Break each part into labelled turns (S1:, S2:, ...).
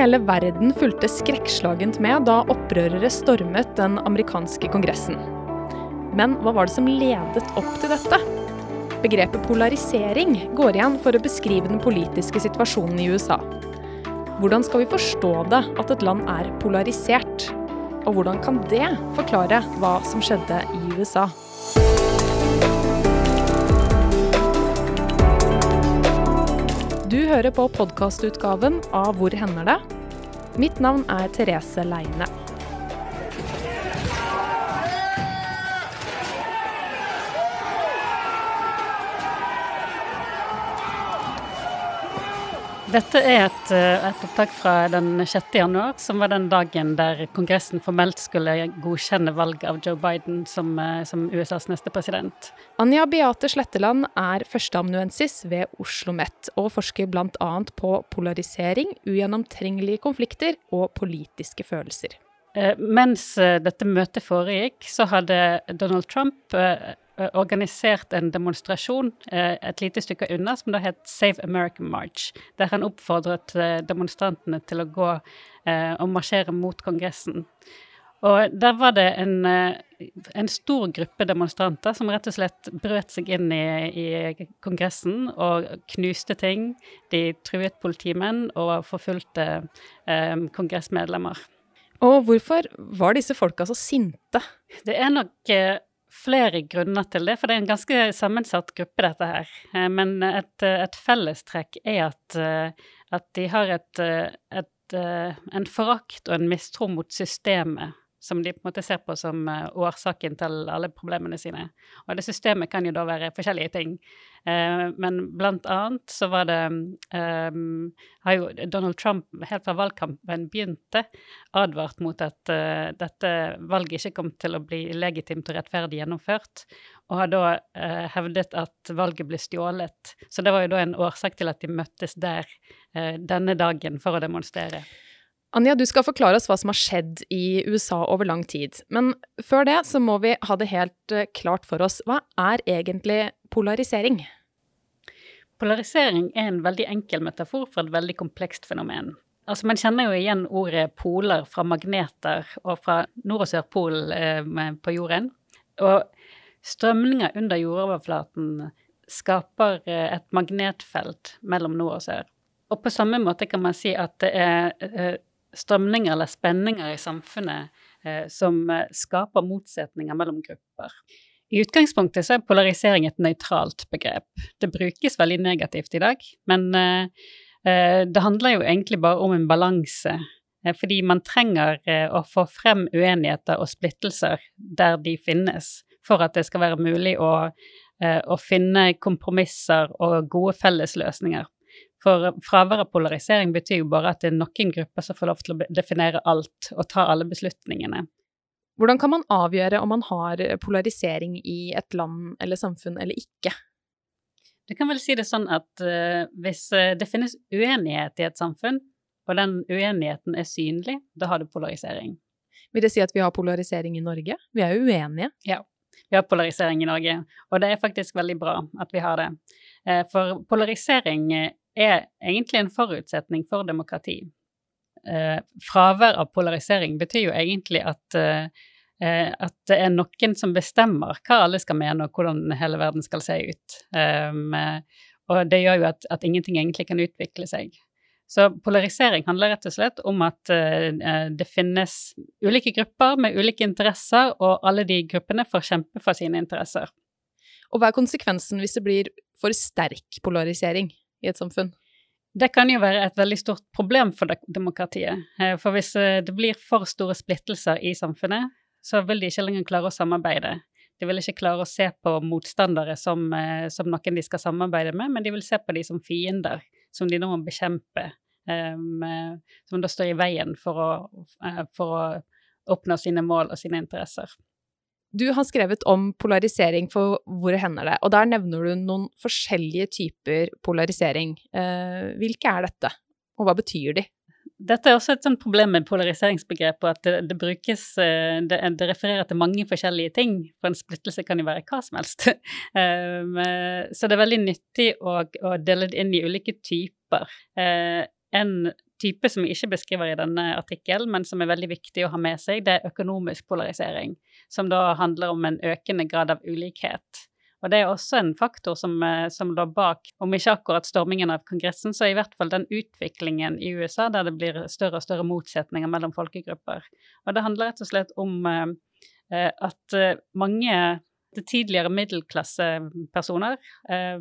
S1: Hele verden fulgte skrekkslagent med da opprørere stormet den amerikanske kongressen. Men hva var det som ledet opp til dette? Begrepet polarisering går igjen for å beskrive den politiske situasjonen i USA. Hvordan skal vi forstå det at et land er polarisert? Og hvordan kan det forklare hva som skjedde i USA? Du hører på podkastutgaven av Hvor hender det? Mitt navn er Therese Leine.
S2: Dette er et, eh, et, opptak fra den 6. januar, som var den dagen der Kongressen formelt skulle godkjenne valget av Joe Biden som, eh, som USAs neste president.
S1: Anja Beate Sletteland er førsteamanuensis ved Oslo OsloMet og forsker bl.a. på polarisering, ugjennomtrengelige konflikter og politiske følelser.
S2: Eh, mens dette møtet foregikk, så hadde Donald Trump organisert en demonstrasjon eh, et lite stykke unna som da het Save American March, der han oppfordret eh, demonstrantene til å gå og marsjere mot Kongressen. Og der var det en, en, stor gruppe demonstranter som rett og slett brøt seg inn i, i, Kongressen og knuste ting. De truet politimenn og forfulgte eh, kongressmedlemmer.
S1: Og hvorfor var disse folka så sinte?
S2: Det er nok eh, flere grunner til det, for det er en ganske sammensatt gruppe, dette her. Eh, men et, et fellestrekk er at, eh, at de har et, et, en forakt og en mistro mot systemet som de på en måte ser på som uh, årsaken til alle problemene sine. Og det systemet kan jo da være forskjellige ting. Uh, men blant annet så var det um, Har jo Donald Trump helt fra valgkampen begynte advart mot at uh, dette valget ikke kom til å bli legitimt og rettferdig gjennomført, og har da hevdet at valget ble stjålet. Så det var jo da en årsak til at de møttes der denne dagen for å demonstrere.
S1: Anja, du skal forklare oss hva som har skjedd i USA over lang tid. Men før det så må vi ha det helt eh, klart for oss. Hva er egentlig polarisering?
S2: Polarisering er en veldig enkel metafor for et veldig komplekst fenomen. Altså, Man kjenner jo igjen ordet poler fra magneter og fra nord- og sørpol eh, på jorden. Og strømninger under jordoverflaten skaper eh, et magnetfelt mellom nord og sør. Og på samme måte kan man si at det er eh, strømninger eller spenninger i samfunnet eh, som eh, skaper motsetninger mellom grupper. I utgangspunktet så er polarisering et nøytralt begrep. Det brukes veldig negativt i dag, men eh, eh det handler jo egentlig bare om en balanse. Eh, fordi man trenger å få frem uenigheter og splittelser der de finnes, for at det skal være mulig å, å finne kompromisser og gode fellesløsninger for fravær av polarisering betyr jo bare at det er noen grupper som får lov til å definere alt og ta alle beslutningene.
S1: Hvordan kan man avgjøre om man har polarisering i et land eller samfunn eller ikke?
S2: Du kan vel si det sånn at uh, hvis uh, det finnes uenighet i et samfunn, og den uenigheten er synlig, da har du polarisering.
S1: Vil det si at vi har polarisering i Norge? Vi er jo uenige.
S2: Ja, vi har polarisering i Norge, og det er faktisk veldig bra at vi har det. Uh, for polarisering er egentlig en forutsetning for demokrati. Eh, fravær av polarisering betyr jo egentlig at, eh, eh, at det er noen som bestemmer hva alle skal mene, og hvordan hele verden skal se ut. Um, og det gjør jo at, at, ingenting egentlig kan utvikle seg. Så polarisering handler rett og slett om at det finnes ulike grupper med ulike interesser, og alle de gruppene får kjempe for sine interesser.
S1: Og hva er konsekvensen hvis det blir for sterk polarisering? I et samfunn?
S2: Det kan jo være et veldig stort problem for demokratiet. Eh, for hvis eh, det blir for store splittelser i samfunnet, så vil de ikke lenger klare å samarbeide. De vil ikke klare å se på motstandere som, eh, som noen de skal samarbeide med, men de vil se på de som fiender, som de nå må bekjempe. Um, som da står i veien for å, for å oppnå sine mål og sine interesser.
S1: Du har skrevet om polarisering for Hvor hender det? Og der nevner du noen forskjellige typer polarisering. Eh, hvilke er dette, og hva betyr de?
S2: Dette er også et sånt problem med polariseringsbegrepet, at det, det brukes eh, det, det, refererer til mange forskjellige ting, for en splittelse kan jo være hva som helst. um, så det er veldig nyttig å, å, dele det inn i ulike typer. Uh, en type som vi ikke beskriver i denne artikkelen, men som er veldig viktig å ha med seg, det er økonomisk polarisering, som da handler om en økende grad av ulikhet. Og det er også en faktor som, eh, som lå bak, om ikke akkurat stormingen av Kongressen, så i hvert fall den utviklingen i USA der det blir større og større motsetninger mellom folkegrupper. Og det handler rett og slett om eh, eh at eh, mange tidligere middelklassepersoner eh,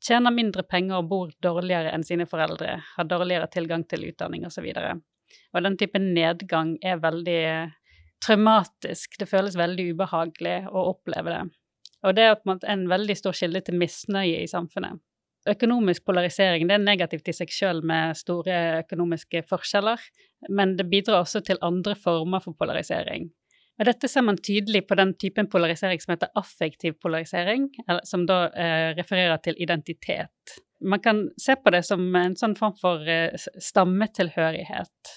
S2: tjener mindre penger og bor dårligere enn sine foreldre, har dårligere tilgang til utdanning osv. Og, så og den type nedgang er veldig traumatisk. Det føles veldig ubehagelig å oppleve det. Og det er en veldig stor kilde til misnøye i samfunnet. Økonomisk polarisering er negativt i seg selv med store økonomiske forskjeller, men det bidrar også til andre former for polarisering. Og dette ser man tydelig på den typen polarisering som heter affektiv polarisering, som da eh, refererer til identitet. Man kan se på det som en sånn form for eh, stammetilhørighet,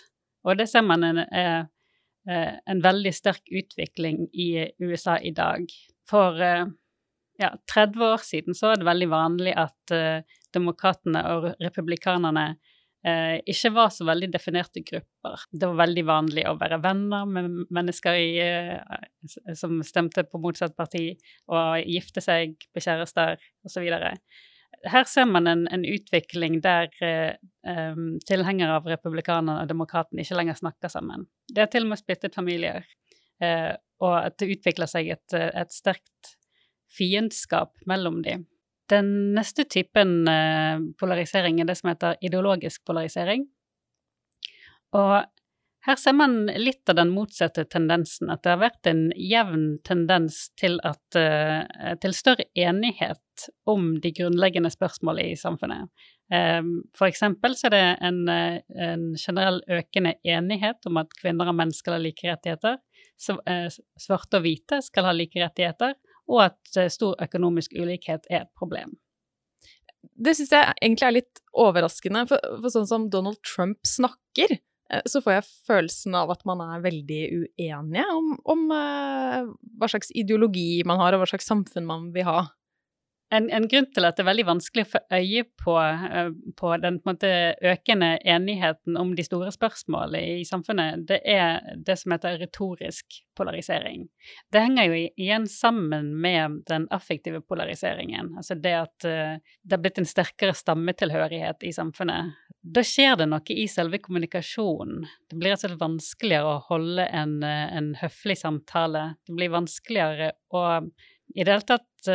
S2: og det ser man en, eh en veldig sterk utvikling i USA i dag. For eh, ja, 30 år siden så var det veldig vanlig at demokratene og republikanerne Eh, ikke var så veldig definerte grupper. Det var veldig vanlig å være venner med mennesker i, eh, som stemte på motsatt parti, og gifte seg bli kjærester osv. Her ser man en, en utvikling der eh, tilhengere av republikanerne og demokratene ikke lenger snakker sammen. Det er til og med splittet familier og at det utvikler seg et, et sterkt fiendskap mellom dem. Den neste typen eh, polarisering er det som heter ideologisk polarisering. Og her ser man litt av den motsatte tendensen, at det har vært en jevn tendens til, at, uh, til større enighet om de grunnleggende spørsmålene i samfunnet. Um, for eksempel så er det en, en, generell økende enighet om at kvinner og menn skal ha like rettigheter, uh, svarte og hvite skal ha like rettigheter, og at stor økonomisk ulikhet er et problem.
S1: Det syns jeg egentlig er litt overraskende, for, for sånn som Donald Trump snakker, Eh, så får jeg følelsen av at man er veldig uenige om, om uh, hva slags ideologi man har, og hva slags samfunn man vil ha.
S2: En, en, grunn til at det er veldig vanskelig å få øye på, uh, på den på måte, økende enigheten om de store spørsmålene i samfunnet, det er det som heter retorisk polarisering. Det henger jo igjen sammen med den affektive polariseringen. Altså det at uh, det har blitt en sterkere stammetilhørighet i samfunnet da skjer det noe i selve kommunikasjonen. Det blir altså vanskeligere å holde en, eh, en høflig samtale. Det blir vanskeligere å i det hele tatt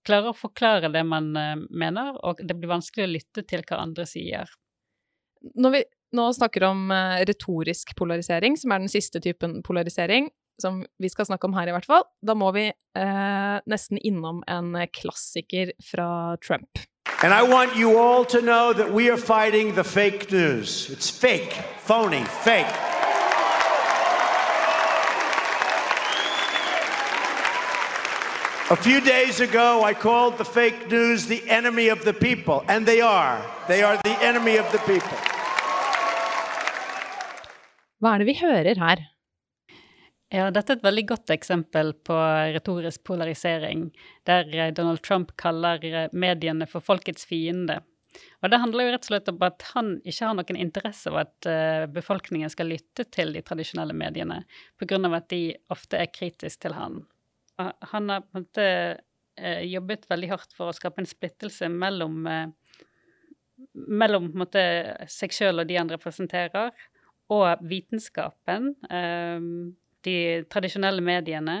S2: uh, klare å forklare det man uh, mener, og det blir vanskelig å lytte til hva andre sier.
S1: Når vi nå snakker om uh, retorisk polarisering, som er den siste typen polarisering, som vi skal snakke om her i hvert fall, da må vi nesten innom en klassiker fra Trump.
S3: And I want you all to know that we are fighting the fake news. It's fake, phony, fake. A few days ago, I called the fake news the enemy of the people, and they are. They are the enemy of the people.
S1: Hva er det vi hører her?
S2: Ja, dette er et veldig godt eksempel på retorisk polarisering, der eh, Donald Trump kaller eh, mediene for folkets fiende. Og det handler jo rett og slett om at han ikke har noen interesse av at uh, befolkningen skal lytte til de tradisjonelle mediene, pga. at de ofte er kritiske til han. Han har på en måte uh, jobbet veldig hardt for å skape en splittelse mellom, uh, mellom måte, seg sjøl og de han representerer, og vitenskapen. Um, de tradisjonelle mediene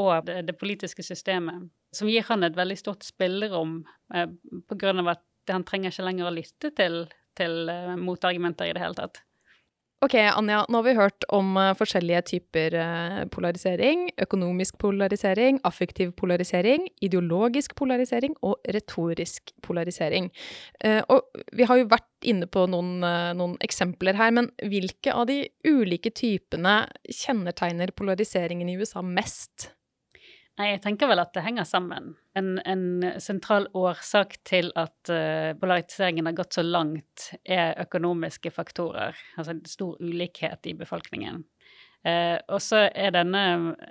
S2: og det, det, politiske systemet, som gir han et veldig stort spillerom eh, pga. at han trenger ikke lenger å lytte til, til eh, motargumenter i det hele tatt.
S1: Ok, Anja, nå har vi hørt om uh, forskjellige typer uh, polarisering. Økonomisk polarisering, affektiv polarisering, ideologisk polarisering og retorisk polarisering. Uh, og vi har jo vært inne på noen, noen, eksempler her, men hvilke av de ulike typene kjennetegner polariseringen i USA mest?
S2: Nei, jeg tenker vel at det henger sammen. En, en sentral årsak til at uh, polariseringen har gått så langt, er økonomiske faktorer. Altså en stor ulikhet i befolkningen. Uh, og så er denne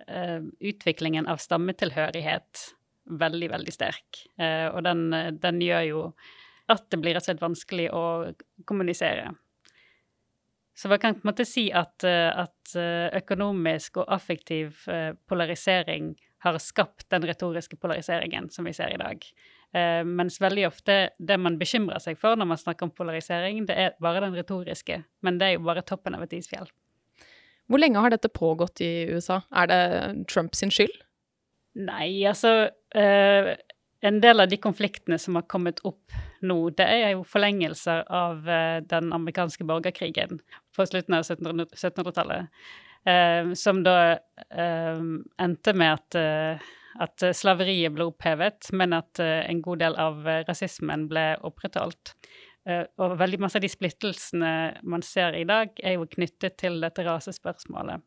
S2: uh, utviklingen av stammetilhørighet veldig, veldig sterk. og den, den, gjør jo at det blir rett og slett vanskelig å kommunisere. Så man kan på en måte si at, at økonomisk og affektiv polarisering har skapt den retoriske polariseringen som vi ser i dag. mens veldig ofte det man bekymrer seg for når man snakker om polarisering, det er bare den retoriske. Men det er jo bare toppen av et isfjell.
S1: Hvor lenge har dette pågått i USA? Er det Trump sin skyld?
S2: Nei, altså en del av de konfliktene som har kommet opp nå, det er jo forlengelser av eh, den amerikanske borgerkrigen på slutten av 1700-tallet. Uh, som da eh, endte med at, at, slaveriet ble opphevet, men at en god del av rasismen ble opprettholdt. og veldig masse av de splittelsene man ser i dag, er jo knyttet til dette rasespørsmålet.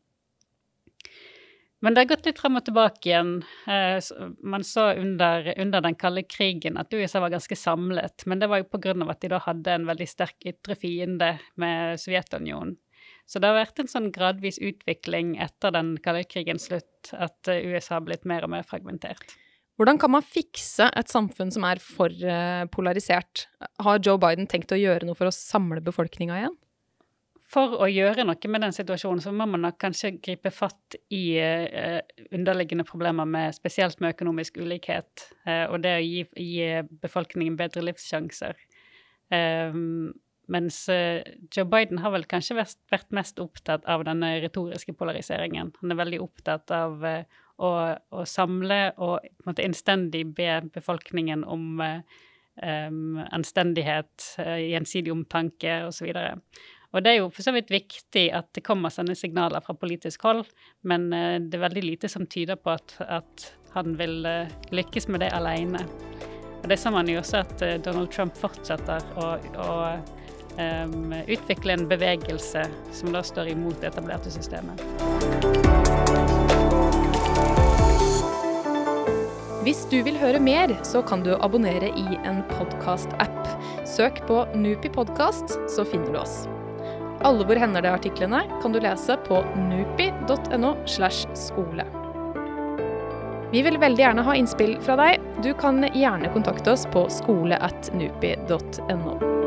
S2: Men det har gått litt frem og tilbake igjen. Eh, man så under, under, den kalde krigen at USA var ganske samlet, men det var jo pga. at de da hadde en veldig sterk ytre fiende med Sovjetunionen. Så det har vært en sånn gradvis utvikling etter den kalde krigens slutt at eh, USA har blitt mer og mer fragmentert.
S1: Hvordan kan man fikse et samfunn som er for eh, polarisert? Har Joe Biden tenkt å gjøre noe for å samle befolkninga igjen?
S2: for å gjøre noe med den situasjonen, så må man nok kanskje gripe fatt i eh, underliggende problemer med spesielt med økonomisk ulikhet, eh, og det å gi, gi befolkningen bedre livssjanser. Um, mens uh, Joe Biden har vel kanskje vært, mest opptatt av denne retoriske polariseringen. Han er veldig opptatt av å, å, samle og på en måte innstendig be befolkningen om um, anstendighet, gjensidig omtanke osv. Og det er jo for så vidt viktig at det kommer sånne signaler fra politisk hold, men det er veldig lite som tyder på at, at han vil lykkes med det alene. Og det ser man jo også at Donald Trump fortsetter å, å utvikle en bevegelse som da står imot det etablerte systemet.
S1: Hvis du vil høre mer, så kan du abonnere i en podkast-app. Søk på Nupi podkast, så finner du oss. Alle Hvor hender det-artiklene kan du lese på nupi.no. slash skole. Vi vil veldig gjerne ha innspill fra deg. Du kan gjerne kontakte oss på skole at nupi.no.